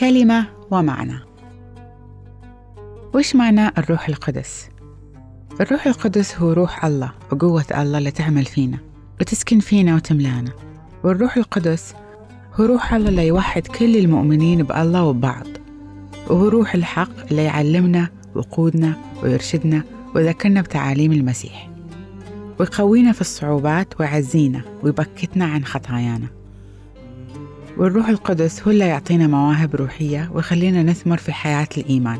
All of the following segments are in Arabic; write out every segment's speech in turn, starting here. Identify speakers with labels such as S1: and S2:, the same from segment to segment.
S1: كلمة ومعنى. وش معنى الروح القدس؟ الروح القدس هو روح الله وقوة الله اللي تعمل فينا وتسكن فينا وتملانا. والروح القدس هو روح الله اللي يوحد كل المؤمنين بألله وببعض. وهو روح الحق اللي يعلمنا ويقودنا ويرشدنا ويذكرنا بتعاليم المسيح. ويقوينا في الصعوبات ويعزينا ويبكتنا عن خطايانا. والروح القدس هو اللي يعطينا مواهب روحية ويخلينا نثمر في حياة الإيمان.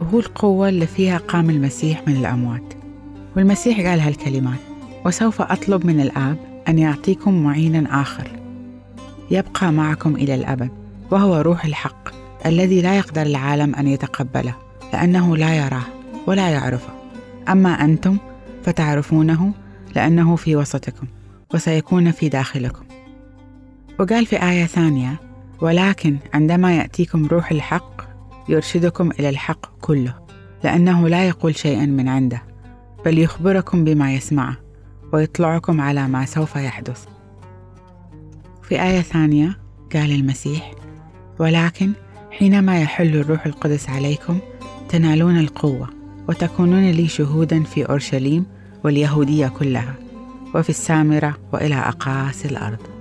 S1: وهو القوة اللي فيها قام المسيح من الأموات. والمسيح قال هالكلمات وسوف أطلب من الآب أن يعطيكم معينا آخر. يبقى معكم إلى الأبد وهو روح الحق الذي لا يقدر العالم أن يتقبله لأنه لا يراه ولا يعرفه. أما أنتم فتعرفونه لأنه في وسطكم وسيكون في داخلكم. وقال في آية ثانية ولكن عندما يأتيكم روح الحق يرشدكم إلى الحق كله لأنه لا يقول شيئا من عنده بل يخبركم بما يسمعه ويطلعكم على ما سوف يحدث. في آية ثانية قال المسيح ولكن حينما يحل الروح القدس عليكم تنالون القوة وتكونون لي شهودا في أورشليم واليهودية كلها وفي السامرة وإلى أقاصي الأرض.